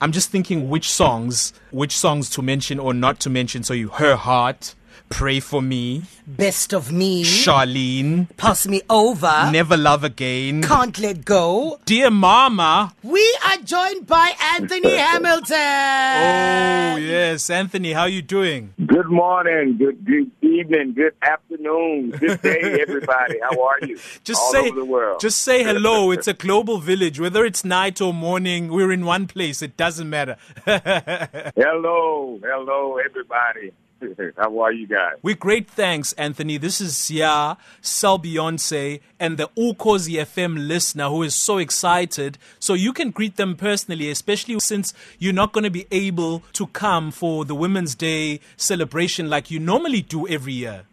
I'm just thinking which songs, which songs to mention or not to mention. So you, Her Heart, Pray for Me, Best of Me, Charlene, Pass Me Over, Never Love Again, Can't Let Go. Dear Mama. We are joined by Anthony Hamilton. Oh, yes. Anthony, how you doing? Good morning, good, good evening, good afternoon, good day, everybody. How are you? Just All say over the world. just say hello. It's a global village. Whether it's night or morning, we're in one place. It doesn't matter. hello, hello, everybody. How are you guys? We're great, thanks, Anthony. This is Sia, Sal Beyonce, and the Ukozi FM listener who is so excited. So you can greet them personally, especially since you're not going to be able to come for the Women's Day celebration like you normally do every year.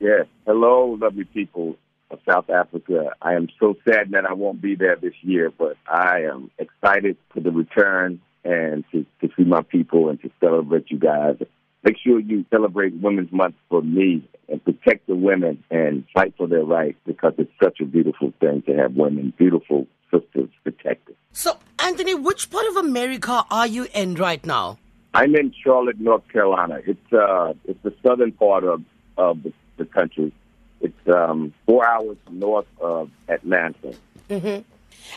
Yes. Hello, lovely people of South Africa. I am so sad that I won't be there this year, but I am excited for the return and to, to see my people and to celebrate you guys. Make sure you celebrate Women's Month for me and protect the women and fight for their rights because it's such a beautiful thing to have women, beautiful sisters protected. So, Anthony, which part of America are you in right now? I'm in Charlotte, North Carolina. It's uh, it's the southern part of of the, the country. It's um, four hours north of Atlanta.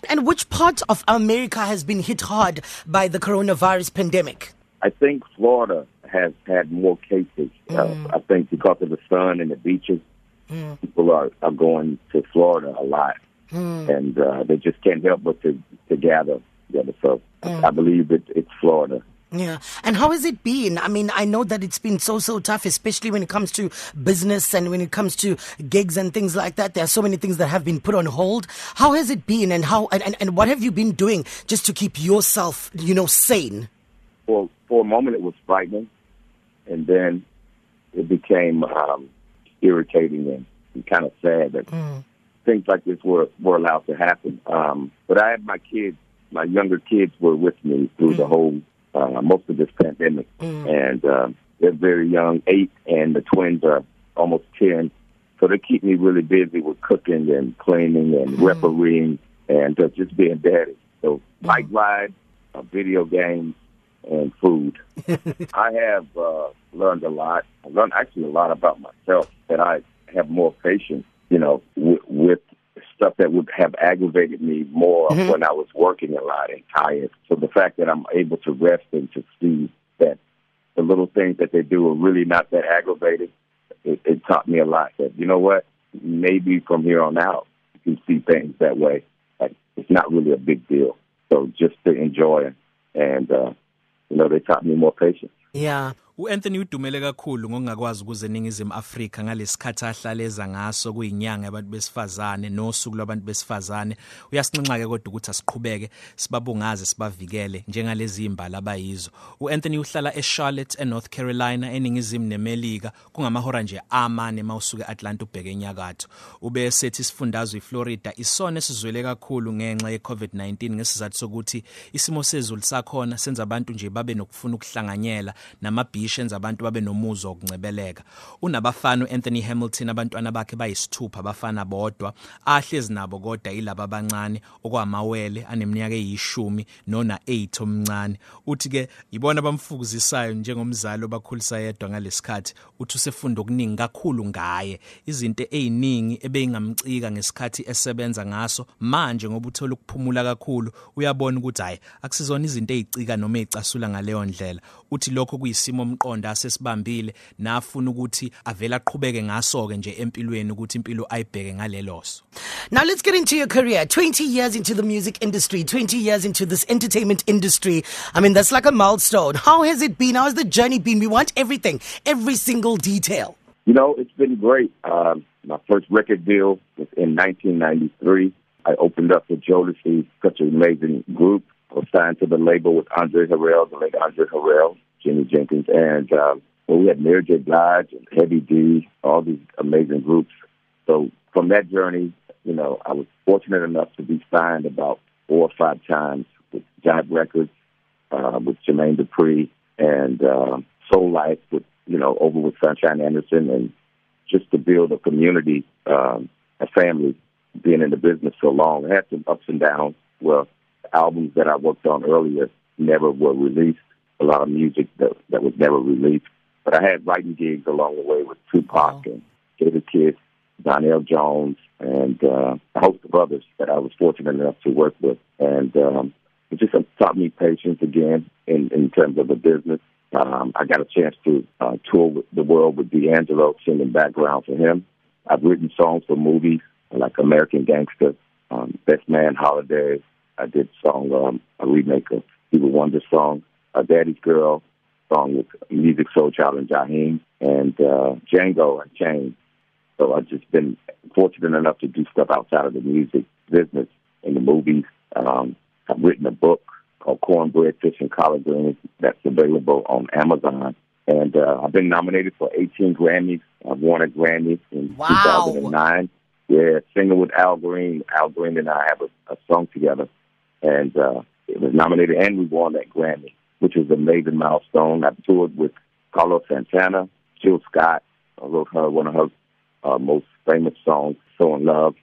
And which part of America has been hit hard by the coronavirus pandemic? I think Florida has had more cases. Uh, I think because of the sun and the beaches, people are, are going to Florida a lot, and uh, they just can't help but to, to gather together. So I believe it, it's Florida. Yeah. And how has it been? I mean, I know that it's been so, so tough, especially when it comes to business and when it comes to gigs and things like that. There are so many things that have been put on hold. How has it been and how, and, and, and what have you been doing just to keep yourself, you know, sane? For for a moment, it was frightening, and then it became um, irritating and, and kind of sad that things like this were were allowed to happen. Um, but I had my kids, my younger kids, were with me through the whole uh, most of this pandemic, and uh, they're very young, eight, and the twins are almost ten. So they keep me really busy with cooking and cleaning and refereeing and uh, just being daddy. So bike rides, uh, video games, and food. I have uh, learned a lot. I learned actually a lot about myself that I have more patience, you know, with, with stuff that would have aggravated me more when I was working a lot and tired. So the fact that I'm able to rest and to see that the little things that they do are really not that aggravating, it, it taught me a lot. That you know what, maybe from here on out, you can see things that way. Like it's not really a big deal. So just to enjoy it, and uh, you know, they taught me more patience. Yeah. uAnthony udumele kakhulu ngokungakwazi ukuze eningizimu Afrika ngalesikhathi ahlaleza ngaso kuyinyanga yabantu besifazane nosuku lwabantu besifazane. Uyasincinxa ke kodwa ukuthi asiqhubeke sibabungaze sibavikele njengalezi imbala abayizo. uAnthony uhlala eCharlotte eNorth Carolina eningizimu neMelika kungamahora nje amane mawusuke eAtlanta ubheke enyakatho. Ube sethi isifundazwe iFlorida isona esizwele kakhulu ngenxa yeCovid-19 ngesizathu sokuthi isimo sezulu sakhona senza abantu nje babe nokufuna ukuhlanganyela namabhishi enza abantu babe nomuzwa wokuncebeleka. Unabafana uAnthony Hamilton abantwana bakhe bayisithupha abafana bodwa ahlezi nabo kodwa yilabo abancane okwamawele aneminyaka eyishumi nona 8 omncane. Uthi ke ibona bamfukuzisayo njengomzali obakhulisa yedwa ngalesikhathi uthi usefunda okuningi kakhulu ngaye. Izinto eziningi ebeyingamcika ngesikhathi esebenza ngaso manje ngoba uthola ukuphumula kakhulu uyabona ukuthi hayi akusizona izinto ezicika noma ezicasula ngaleyo ndlela. Uthi lokho kuyisimo umqondo asesibambile nafuna ukuthi avela aqhubeke ngaso ke nje empilweni ukuthi impilo ayibheke ngaleloso Now let's get into your career. 20 years into the music industry, 20 years into this entertainment industry. I mean, that's like a milestone. How has it been? How has the journey been? We want everything, every single detail. You know, it's been great. Um, my first record deal was in 1993. I opened up for Jodeci, such an amazing group. Was signed to the label with Andre Harrell, the late Andre Harrell, Jimmy Jenkins, and um, well, we had Mary J. Blige and Heavy D, all these amazing groups. So from that journey, you know, I was fortunate enough to be signed about four or five times with Jive Records, uh, with Jermaine Dupri, and uh, Soul Life with, you know, over with Sunshine Anderson, and just to build a community, um, a family, being in the business so long. I had some ups and downs. Well, albums that I worked on earlier never were released, a lot of music that that was never released. But I had writing gigs along the way with Tupac and David Kidd, Donell Jones, and uh, a host of others that I was fortunate enough to work with. And um, it just taught me patience again in, in terms of the business. Um, I got a chance to uh, tour with the world with D'Angelo, singing background for him. I've written songs for movies like American Gangster, um, Best Man Holiday. I did song um, a remake of Stevie Wonder song, a Daddy's Girl song with Musiq Soulchild and Jaheim, and uh, Django and Chain. So I've just been fortunate enough to do stuff outside of the music business in the movies. Um, I've written a book called Cornbread Fish and Collard Greens that's available on Amazon. And uh, I've been nominated for 18 Grammys. I've won a Grammy in wow. 2009. Yeah, singing with Al Green. Al Green and I have a, a song together. And uh, it was nominated and we won that Grammy, which was an amazing milestone. I've toured with Carlos Santana, Jill Scott. I wrote her one of her uh, most famous songs, So in Love.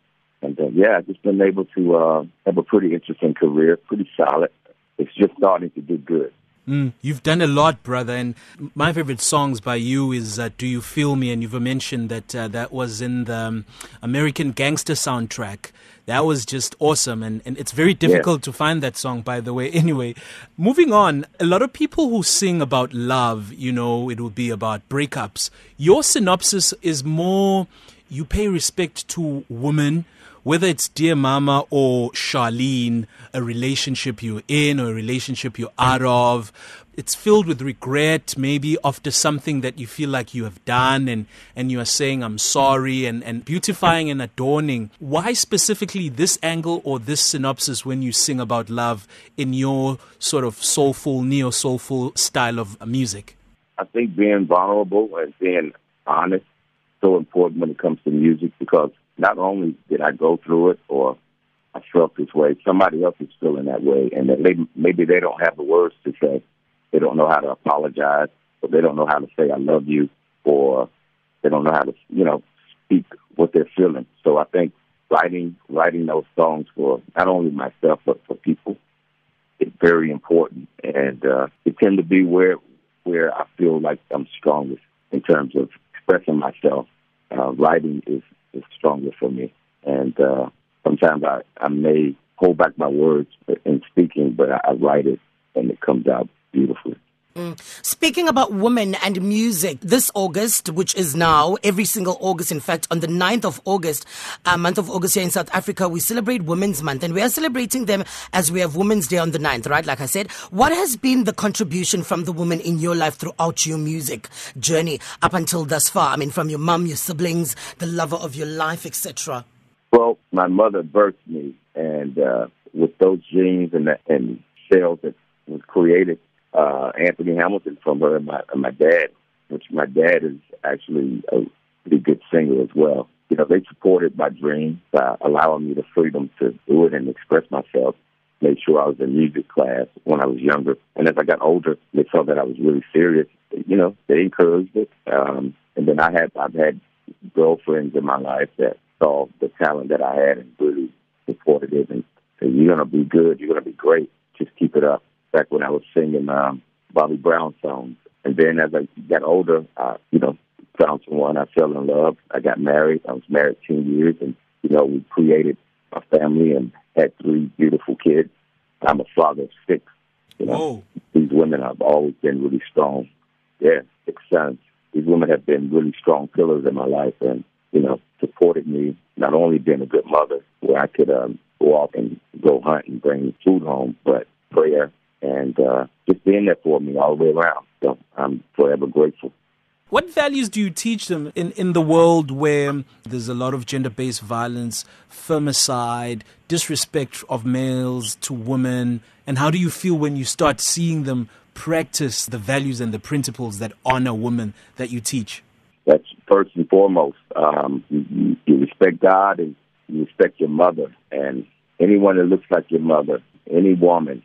And uh, yeah, I've just been able to uh, have a pretty interesting career, pretty solid. It's just starting to do good. Mm, you've done a lot, brother, and my favorite songs by you is uh, "Do You Feel Me," and you've mentioned that uh, that was in the um, American Gangster soundtrack. That was just awesome, and, and it's very difficult yeah. to find that song, by the way. Anyway, moving on, a lot of people who sing about love, you know, it will be about breakups. Your synopsis is more you pay respect to women whether it's Dear Mama or Charlene, a relationship you're in or a relationship you're out of, it's filled with regret, maybe after something that you feel like you have done and, and you are saying, I'm sorry, and, and beautifying and adorning. Why specifically this angle or this synopsis when you sing about love in your sort of soulful, neo soulful style of music? I think being vulnerable and being honest so important when it comes to music because not only did I go through it or I felt this way, somebody else is feeling that way, and that maybe, maybe they don't have the words to say. They don't know how to apologize, or they don't know how to say "I love you," or they don't know how to, you know, speak what they're feeling. So I think writing writing those songs for not only myself but for people is very important, and uh, it tend to be where where I feel like I'm strongest in terms of expressing myself. Uh, writing is is stronger for me. And uh, sometimes I, I may hold back my words in speaking, but I, I write it and it comes out beautifully. Mm. Speaking about women and music, this August, which is now every single August, in fact, on the 9th of August, uh, month of August here in South Africa, we celebrate Women's Month and we are celebrating them as we have Women's Day on the 9th, right? Like I said, what has been the contribution from the women in your life throughout your music journey up until thus far? I mean, from your mum, your siblings, the lover of your life, etc. Well, my mother birthed me, and uh, with those genes and, and cells that was created uh, Anthony Hamilton from her and my, and my dad, which my dad is actually a pretty good singer as well. You know, they supported my dream by allowing me the freedom to do it and express myself. Made sure I was in music class when I was younger. And as I got older, they saw that I was really serious. You know, they encouraged it. Um, and then I had, I've had girlfriends in my life that saw the talent that I had and really supported it and said, you're to be good. You're to be great. Just keep it up back when I was singing um, Bobby Brown songs. And then as I got older, I, you know, found someone I fell in love. I got married. I was married 10 years and, you know, we created a family and had three beautiful kids. I'm a father of six. You know, Whoa. these women have always been really strong. Yeah, six sons. These women have been really strong pillars in my life and, you know, supported me, not only being a good mother where I could um, go off and go hunt and bring food home, but prayer and uh, just being there for me all the way around. So I'm forever grateful. What values do you teach them in, in the world where there's a lot of gender based violence, femicide, disrespect of males to women? And how do you feel when you start seeing them practice the values and the principles that honor women that you teach? That's first and foremost. Um, you, you respect God and you respect your mother. And anyone that looks like your mother, any woman,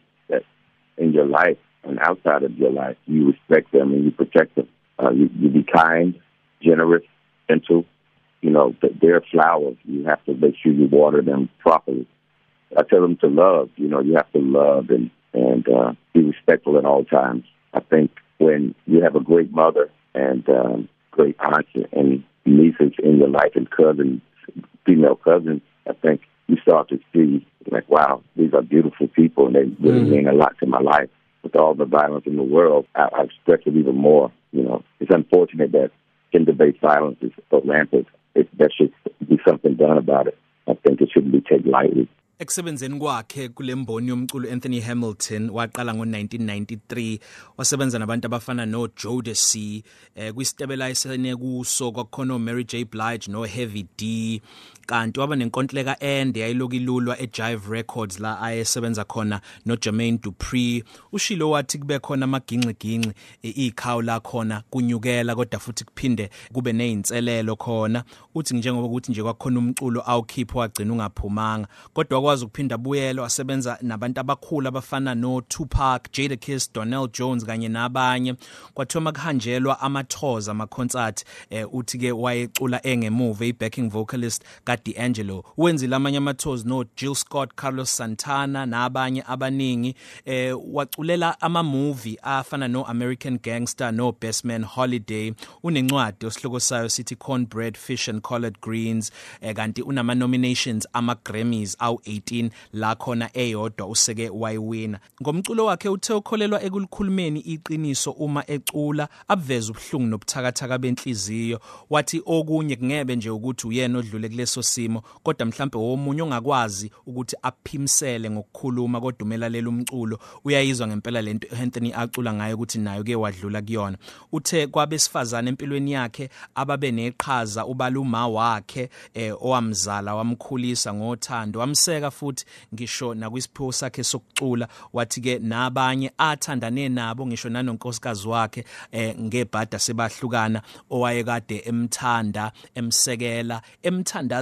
in your life and outside of your life. You respect them and you protect them. Uh, you, you be kind, generous, gentle. You know, they're flowers. You have to make sure you water them properly. I tell them to love. You know, you have to love and and uh, be respectful at all times. I think when you have a great mother and um, great aunts and nieces in your life and cousins, female cousins, I think you start to see like, wow, these are beautiful people and they really mm. mean a lot to my life. With all the violence in the world, I, I expect it even more. You know, it's unfortunate that gender-based violence is so rampant. It, there should be something done about it. I think it shouldn't be taken lightly. Ekusebenzeni kwakhe kulemboni yomculo Anthony Hamilton waqala ngo1993 wasebenza nabantu abafana no Jodeci eh kwisitebela esene kuso kwakhona Mary J Blige no Heavy D kanti waba nenkontileka ende yayilokilulwa eJive Records la ayesebenza khona no Jermaine Dupri ushilo wathi kube khona amaginqi ginqi ikhawu la khona kunyukela kodwa futhi kuphinde kube nezinselelo khona. Uthi njengoba ukuthi nje kwakhona umculo awukhipha wagcina ungaphumanga. Kodwa wakwazi ukuphinda buyela wasebenza nabantu abakhulu abafana no Tupac, Jadakiss, Donell Jones kanye nabanye. Kwathiwa kuhanjelwa amathoza ama concert eh, uthi ke wayecula engemuva i backing vocalist ka D'Angelo wenzile amanye amathozi no Jill Scott, Carlos Santana nabanye abaningi eh waculela ama movie afana no American Gangster no Best Man Holiday. Unencwadi osihloko sayo sithi Cornbread Fish and Collard Greens eh, kanti unama nominations ama Grammys awu 18 la khona eyodwa useke wayiwina. Ngomculo wakhe uthe ukholelwa ekulukhulumeni iqiniso uma ecula abveza ubuhlungu nobuthakathaka benhliziyo. Wathi okunye kungebe nje ukuthi uyena odlule kuleso simo kodwa mhlambe womunye ongakwazi ukuthi aphimsele ngokukhuluma kodwa umelalela umculo uyayizwa ngempela lento Anthony acula ngayo ukuthi nayo ke wadlula kuyona. Uthe kwabesifazane empilweni yakhe ababe neqhaza ubaluma wakhe eh, owamzala wamkhulisa ngothando wamseka futhi ngisho nakwisiphiwo sakhe sokucula wathi ke nabanye athandane nabo ngisho nanonkosikazi wakhe eh, ngebhada sebahlukana owayekade emthanda emsekela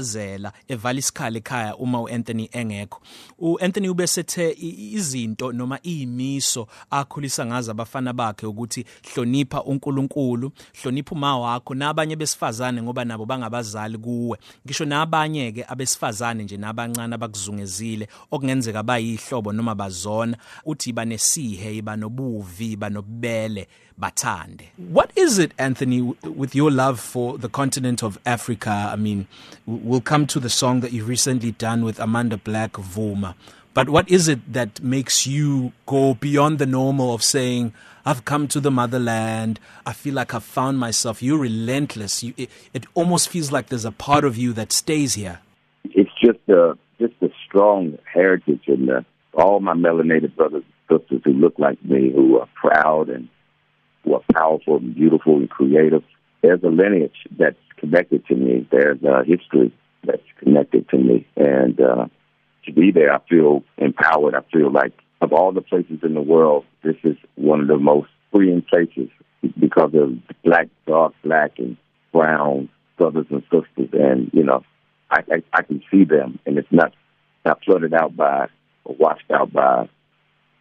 emthandazela evala isikhala ekhaya uma uAnthony engekho. uAnthony ubesethe izinto noma izimiso akhulisa ngazo abafana bakhe ukuthi hlonipha uNkulunkulu hlonipha uma wakho nabanye besifazane ngoba nabo bangabazali kuwe. Ngisho nabanye ke abesifazane nje nabancane abakuzungezile okungenzeka bayihlobo noma bazona. Uthi banesihe ibanobuvi banobubele bathande what is it anthony with your love for the continent of africa i mean we'll come to the song that you've recently done with amanda black vuma but what is it that makes you go beyond the normal of saying I've come to the motherland. I feel like I've found myself. You're relentless. You, it, it almost feels like there's a part of you that stays here. It's just a just a strong heritage in the, all my melanated brothers and sisters who look like me, who are proud and who are powerful and beautiful and creative. There's a lineage that's connected to me. There's a history that's connected to me, and uh, to be there, I feel empowered. I feel like of all the places in the world, this is one of the most freeing places because of black, dark, black, and brown brothers and sisters. And, you know, I, I, I can see them, and it's not, not flooded out by or washed out by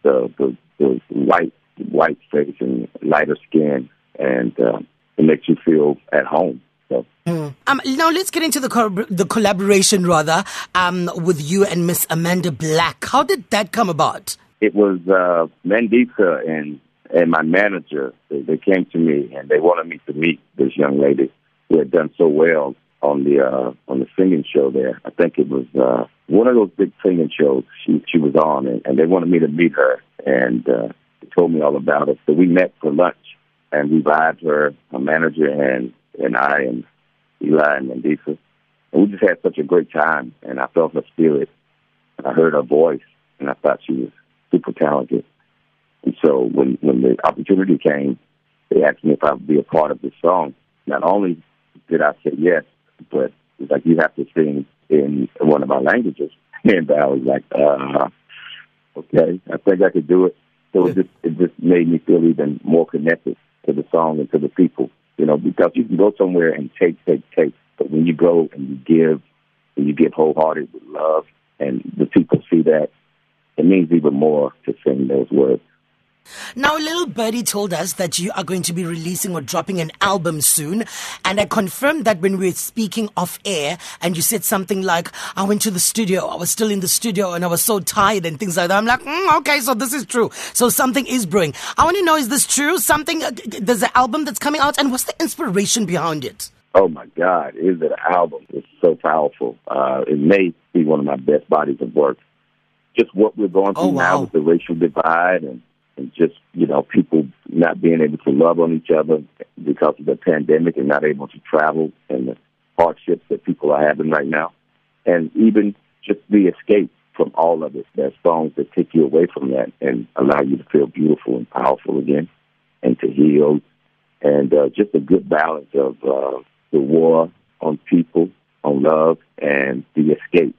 the, the, the white, white face and lighter skin. And uh, it makes you feel at home. So. Mm. Um, now let's get into the co- the collaboration rather um, with you and Miss Amanda Black. How did that come about? it was uh, Mandisa and and my manager. They, they came to me and they wanted me to meet this young lady who had done so well on the uh, on the singing show there. I think it was uh, one of those big singing shows she she was on, and, and they wanted me to meet her, and uh, they told me all about it. So we met for lunch, and we vibed her, my manager, and and I, and Eli and Mandisa, and we just had such a great time. And I felt her spirit. I heard her voice, and I thought she was super talented. And so when when the opportunity came, they asked me if I would be a part of the song. Not only did I say yes, but it's like you have to sing in one of our languages. And I was like, uh, okay, I think I could do it. So it just it just made me feel even more connected to the song and to the people. You know, because you can go somewhere and take, take, take, but when you go and you give and you give wholehearted with love, and the people see that, it means even more to sing those words. Now, Little Birdie told us that you are going to be releasing or dropping an album soon. And I confirmed that when we were speaking off air, and you said something like, I went to the studio, I was still in the studio, and I was so tired, and things like that. I'm like, mm, okay, so this is true. So something is brewing. I want to know, is this true? Something, uh, there's an album that's coming out, and what's the inspiration behind it? Oh my God, is it an album? It's so powerful. Uh, it may be one of my best bodies of work. Just what we're going through Oh, wow. now with the racial divide and, and just, you know, people not being able to love on each other because of the pandemic and not able to travel and the hardships that people are having right now. And even just the escape from all of it. There's songs that take you away from that and allow you to feel beautiful and powerful again and to heal and uh, just a good balance of uh, the war on people, on love, and the escape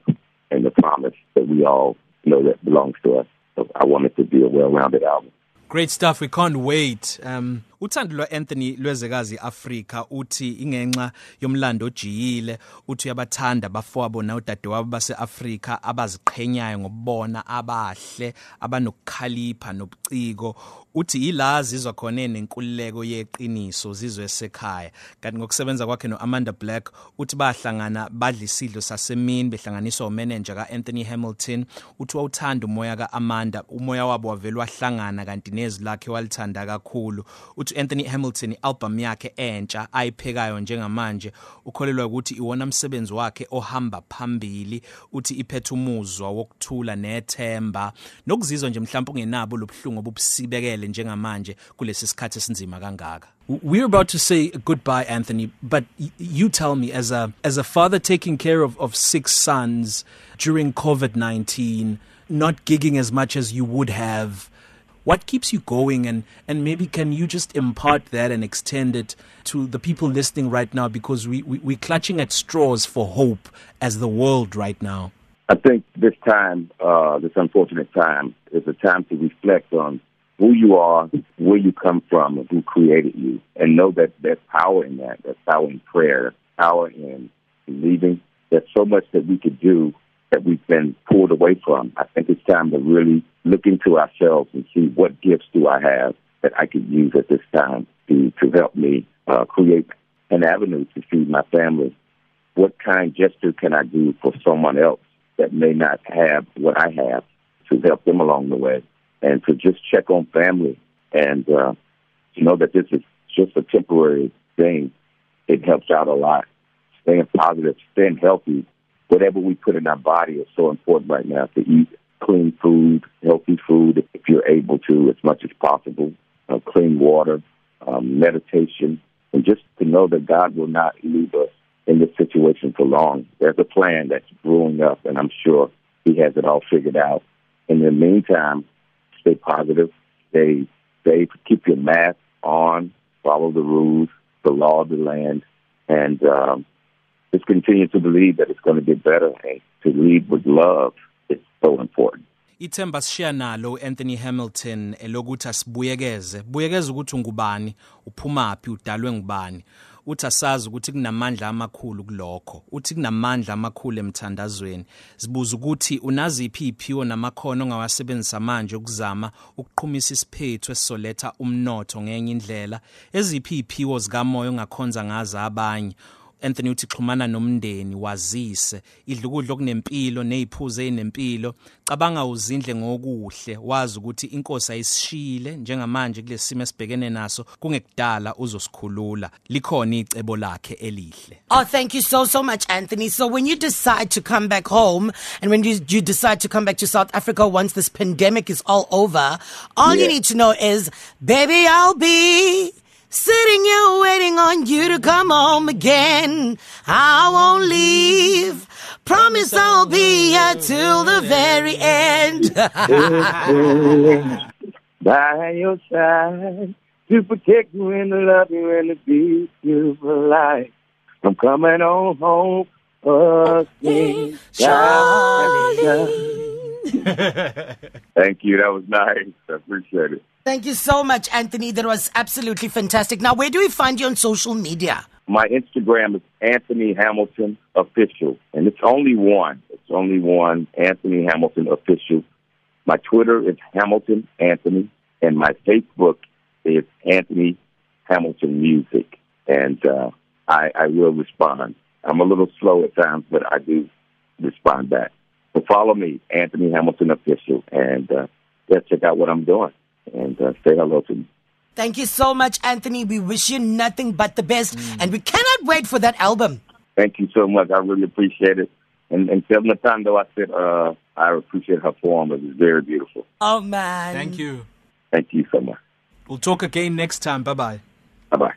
and the promise that we all know that belongs to us. So I want it to be a well-rounded album. Great stuff. We can't wait. Um uthando lwa Anthony lwezekazi Africa uthi ingenxa yomlando ojiyile uthi uyabathanda bafowabo na udadewabo baseAfrika abaziqhenyayo ngokubona abahle abanokukhalipha nobuciko. Uthi yila zizwa khona nenkululeko yeqiniso zizwe esekhaya. Kanti ngokusebenza kwakhe noAmanda Black uthi bahlangana badla isidlo sasemini behlanganiswa umanager kaAnthony Hamilton. Uthi wawuthanda umoya kaAmanda umoya wabo wavela wahlangana kanti nezwi lakhe walithanda kakhulu. Uthi Anthony Hamilton album yakhe entsha ayiphekayo njengamanje ukholelwa ukuthi iwona umsebenzi wakhe ohamba phambili uthi iphethe umuzwa wokuthula nethemba. Nokuzizwa nje mhlawumbe ungenabo lobhlungu obubusibekele njengamanje kulesi sikhathi esinzima kangaka. We're about to say goodbye, Anthony, but you tell me, as a as a father taking care of, of six sons during COVID nineteen, not gigging as much as you would have, what keeps you going? And and maybe can you just impart that and extend it to the people listening right now? Because we, we we're clutching at straws for hope as the world right now. I think this time, uh, this unfortunate time, is a time to reflect on who you are, where you come from, and who created you, and know that there's power in that. There's power in prayer, power in believing. There's so much that we could do that we've been pulled away from. I think it's time to really look into ourselves and see what gifts do I have that I could use at this time to to help me uh, create an avenue to feed my family. What kind gesture can I do for someone else that may not have what I have to help them along the way, and to just check on family and uh, to know that this is just a temporary thing. It helps out a lot. Staying positive, staying healthy. Whatever we put in our body is so important right now to eat clean food, healthy food, if you're able to, as much as possible. Uh, clean water, um, meditation, and just to know that God will not leave us in this situation for long. There's a plan that's brewing up, and I'm sure He has it all figured out. In the meantime, stay positive, stay safe, keep your mask on, follow the rules, the law of the land, and um, just continue to believe that it's going to get better and to lead with love is so important. ithemba sishiya nalo Anthony Hamilton elokuthi asibuyekeze. Buyekeza ukuthi ungubani uphumaphi udalwe ngubani. Uthi asazi ukuthi kunamandla amakhulu kulokho. Uthi kunamandla amakhulu emthandazweni. Sibuza ukuthi unaziphi iphiwo namakhono ongawasebenzisa manje ukuzama ukuqhumisa isiphethu esisoletha umnotho ngenye indlela? Eziphi iphiwo zikamoya ongakhonza ngazo abanye? Anthony uthi xhumana nomndeni wazise. Idla ukudla okunempilo neziphuzo ezinempilo cabanga uzindle ngokuhle wazi ukuthi inkosi ayisishile njengamanje kulesimo esibhekene naso kungekudala uzosikhulula. Likhona icebo lakhe elihle. Oh, thank you so, so much, Anthony. So, when you decide to come back home and when you, you decide to come back to South Africa once this pandemic is all over, all you Yeah. need to know is, baby, I'll be sitting waiting on you to come home again. I won't leave. Promise I'll be here till the very end. by your side to protect you and to love you and to be you for life. I'm coming on home again. Thank you. That was nice. I appreciate it. Thank you so much, Anthony. That was absolutely fantastic. Now, where do we find you on social media? My Instagram is Anthony Hamilton Official, and it's only one. It's only one Anthony Hamilton Official. My Twitter is Hamilton Anthony, and my Facebook is Anthony Hamilton Music, and uh, I, I will respond. I'm a little slow at times, but I do respond back. So follow me, Anthony Hamilton Official, and uh, yeah, check out what I'm doing and uh, say hello to me. Thank you so much, Anthony. We wish you nothing but the best, mm. and we cannot wait for that album. Thank you so much. I really appreciate it. And, and tell Natando I said uh, I appreciate her poem. It was very beautiful. Oh, man. Thank you. Thank you so much. We'll talk again next time. Bye bye. Bye bye.